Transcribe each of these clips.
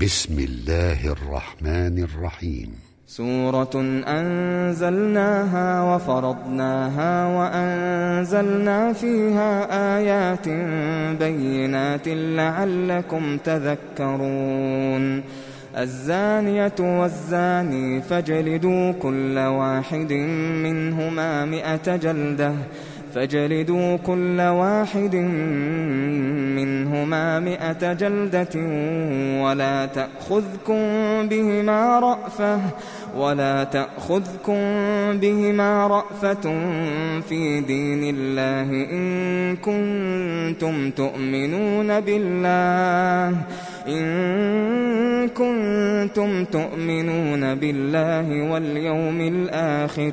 بسم الله الرحمن الرحيم. سورة أنزلناها وفرضناها وأنزلنا فيها آيات بينات لعلكم تذكرون. الزانية والزاني فاجلدوا كل واحد منهما مئة جلدة فاجلدوا كل واحد منهما مئة جلدة ولا تأخذكم بهما رأفة ولا تأخذكم بهما رأفة في دين الله إن كنتم تؤمنون بالله إن كنتم تؤمنون بالله واليوم الآخر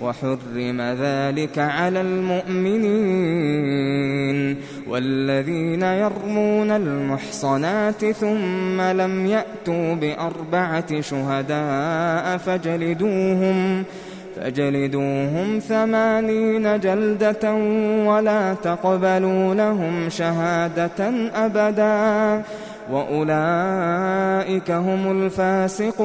وحرم ذلك على المؤمنين والذين يرمون المحصنات ثم لم يأتوا بأربعة شهداء فجلدوهم فجلدوهم ثمانين جلدة ولا تقبلوا لهم شهادة أبدا وأولئك هم الفاسقون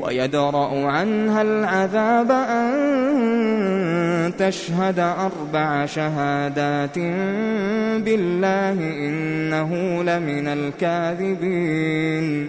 ويدرأ عنها العذاب أن تشهد أربع شهادات بالله إنه لمن الكاذبين.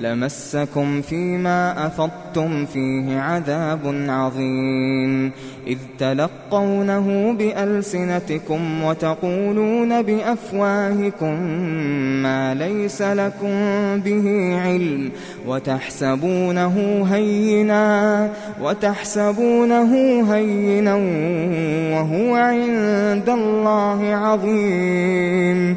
لمسكم فيما أفضتم فيه عذاب عظيم. إذ تلقونه بألسنتكم وتقولون بأفواهكم ما ليس لكم به علم وتحسبونه هينا وتحسبونه هينا وهو عند الله عظيم.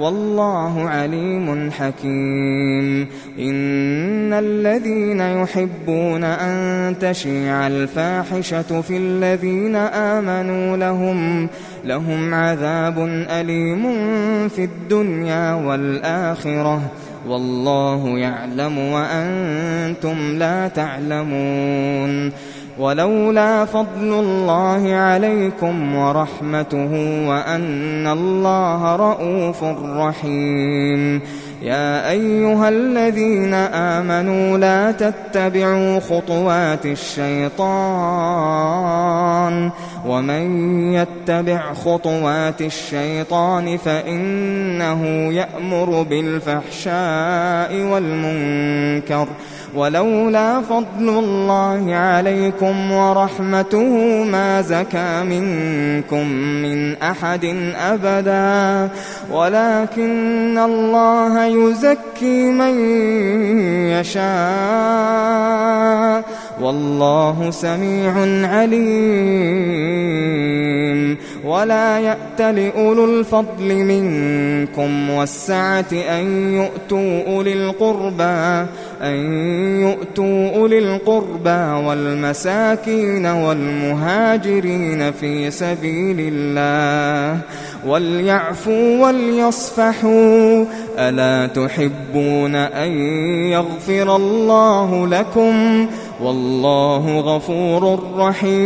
والله عليم حكيم. إن الذين يحبون أن تشيع الفاحشة في الذين آمنوا لهم لهم عذاب أليم في الدنيا والآخرة. والله يعلم وأنتم لا تعلمون. ولولا فضل الله عليكم ورحمته وأن الله رءوف رحيم. يا أيها الذين آمنوا لا تتبعوا خطوات الشيطان. ومن يتبع خطوات الشيطان فإنه يأمر بالفحشاء والمنكر. ولولا فضل الله عليكم ورحمته ما زكى منكم من أحد أبدا. ولكن الله يزكي من يشاء. والله سميع عليم. ولا يأت لأولو الفضل منكم والسعة أن يؤتوا أولي القربى. أن يؤتوا أولي القربى والمساكين والمهاجرين في سبيل الله وليعفوا وليصفحوا ألا تحبون أن يغفر الله لكم والله غفور رحيم.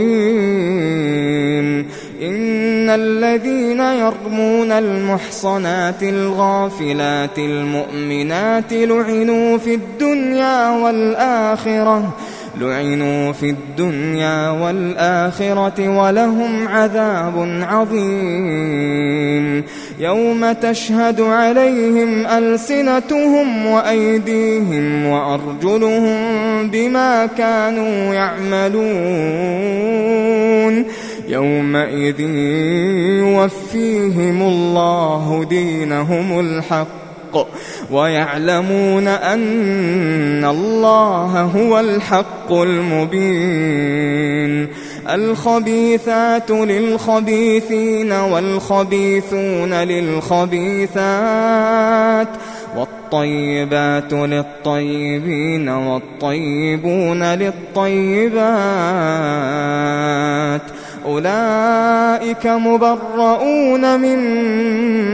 إن الذين يرمون المحصنات الغافلات المؤمنات لعنوا في الدنيا والآخرة. لعنوا في الدنيا والآخرة ولهم عذاب عظيم. يوم تشهد عليهم ألسنتهم وأيديهم وأرجلهم بما كانوا يعملون. يومئذ يوفيهم الله دينهم الحق. ويعلمون أن الله هو الحق المبين. الخبيثات للخبيثين والخبيثون للخبيثات والطيبات للطيبين والطيبون للطيبات. أولئك مبرؤون مما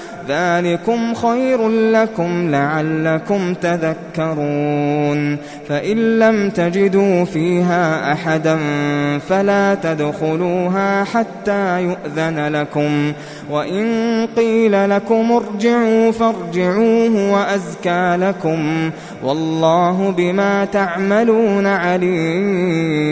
ذلكم خير لكم لعلكم تذكرون فإن لم تجدوا فيها أحدا فلا تدخلوها حتى يؤذن لكم وإن قيل لكم ارجعوا فارجعوه وأزكى لكم والله بما تعملون عليم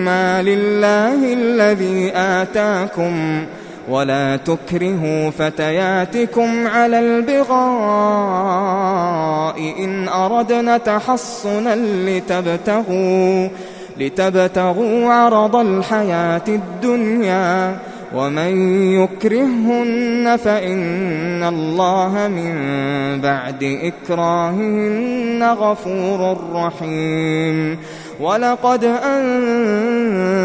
مما لله الذي آتاكم ولا تكرهوا فتياتكم على البغاء إن أردنا تحصنا لتبتغوا لتبتغوا عرض الحياة الدنيا ومن يكرهن فإن الله من بعد إكراههن غفور رحيم ولقد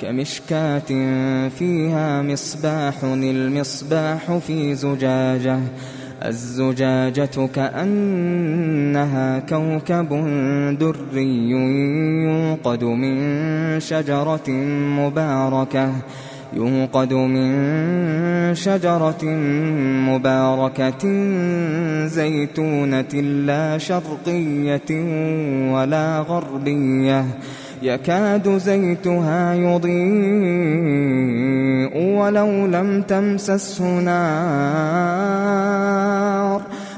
كمشكاة فيها مصباح المصباح في زجاجة. الزجاجة كأنها كوكب دري يوقد من شجرة مباركة. يوقد من شجرة مباركة زيتونة لا شرقية ولا غربية. يكاد زيتها يضيء ولو لم تمسسه نار.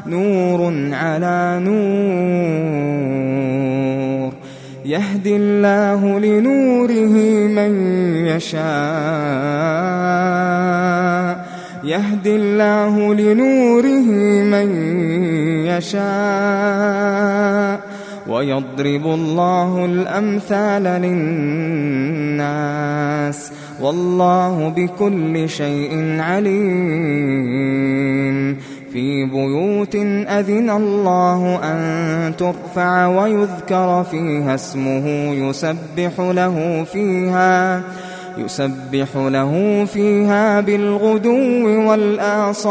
نور على نور. يهدي الله لنوره من يشاء. يهدي الله لنوره من يشاء. ويضرب الله الأمثال للناس والله بكل شيء عليم. في بيوت أذن الله أن ترفع ويذكر فيها اسمه يسبح له فيها يسبح له فيها بالغدو والآصال.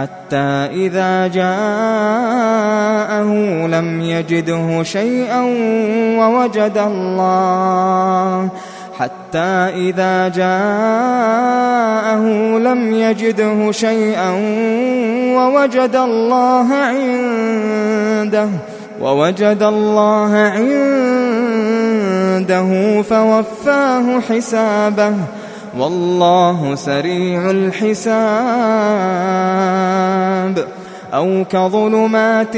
حتى إذا جاءه لم يجده شيئا ووجد الله. حتى إذا جاءه لم يجده شيئا ووجد الله عنده ووجد الله عنده فوفاه حسابه. والله سريع الحساب. أو كظلمات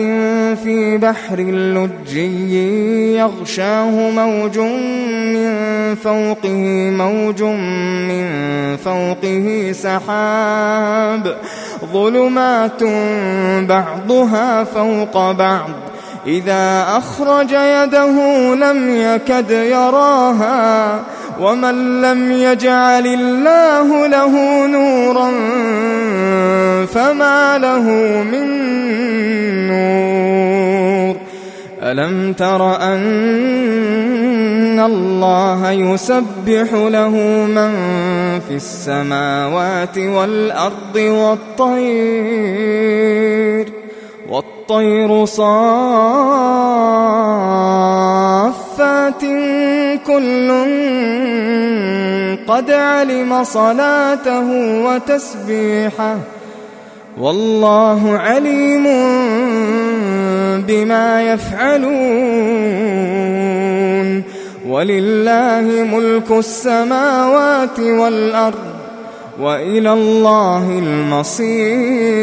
في بحر لجي يغشاه موج من فوقه موج من فوقه سحاب. ظلمات بعضها فوق بعض. إذا أخرج يده لم يكد يراها. ومن لم يجعل الله له نورا فما له من نور ألم تر أن الله يسبح له من في السماوات والأرض والطير والطير صافات كل قد علم صلاته وتسبيحه والله عليم بما يفعلون ولله ملك السماوات والأرض وإلى الله المصير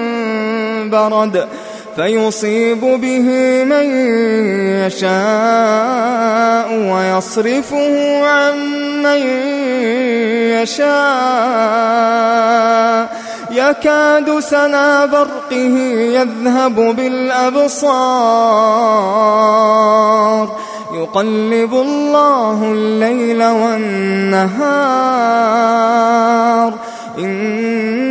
برد فيصيب به من يشاء ويصرفه عن من يشاء. يكاد سنا برقه يذهب بالأبصار. يقلب الله الليل والنهار. إن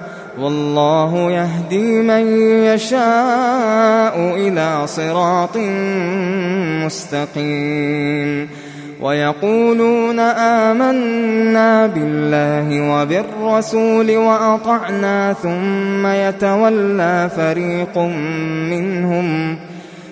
والله يهدي من يشاء إلى صراط مستقيم. ويقولون آمنا بالله وبالرسول وأطعنا ثم يتولى فريق منهم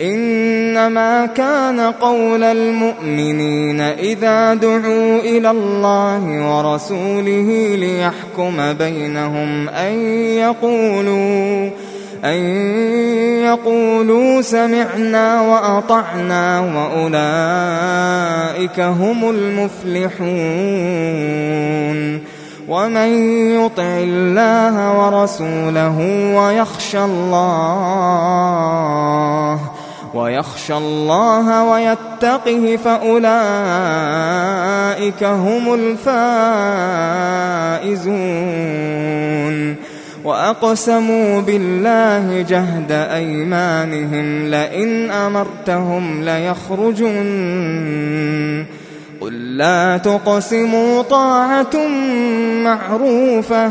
إنما كان قول المؤمنين إذا دعوا إلى الله ورسوله ليحكم بينهم أن يقولوا أن يقولوا سمعنا وأطعنا وأولئك هم المفلحون ومن يطع الله ورسوله ويخشى الله ويخشى الله ويتقه فأولئك هم الفائزون. وأقسموا بالله جهد أيمانهم لئن أمرتهم ليخرجن. قل لا تقسموا طاعة معروفة.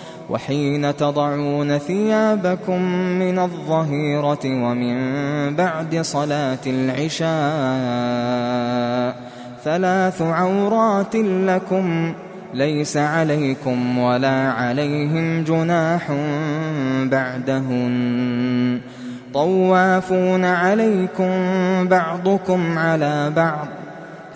وحين تضعون ثيابكم من الظهيرة ومن بعد صلاة العشاء ثلاث عورات لكم ليس عليكم ولا عليهم جناح بعدهن. طوافون عليكم بعضكم على بعض.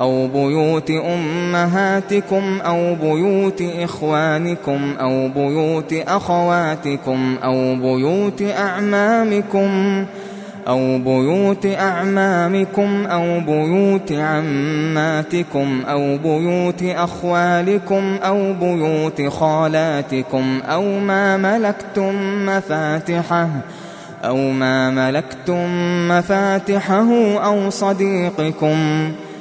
أو بيوت أمهاتكم أو بيوت إخوانكم أو بيوت أخواتكم أو بيوت أعمامكم أو بيوت أعمامكم أو بيوت عماتكم أو بيوت أخوالكم أو بيوت خالاتكم أو ما ملكتم مفاتحه أو ما ملكتم مفاتحه أو صديقكم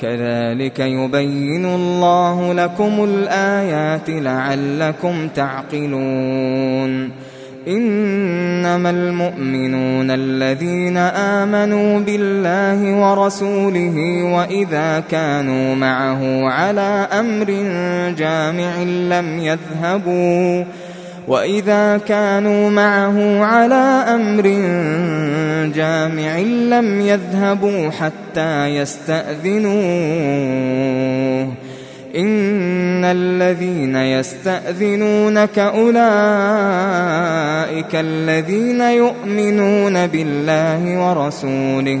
كذلك يبين الله لكم الآيات لعلكم تعقلون. إنما المؤمنون الذين آمنوا بالله ورسوله وإذا كانوا معه على أمر جامع لم يذهبوا وإذا كانوا معه على أمر جامع لم يذهبوا حتى يستأذنوه. إن الذين يستأذنونك أولئك الذين يؤمنون بالله ورسوله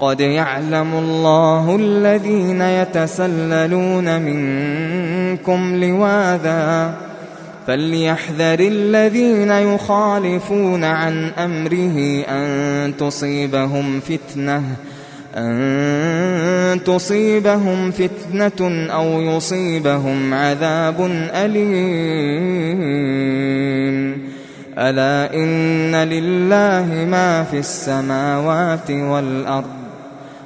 قد يعلم الله الذين يتسللون منكم لواذا فليحذر الذين يخالفون عن أمره أن تصيبهم فتنةٌ أن تصيبهم فتنة أو يصيبهم عذاب أليم. ألا إن لله ما في السماوات والأرض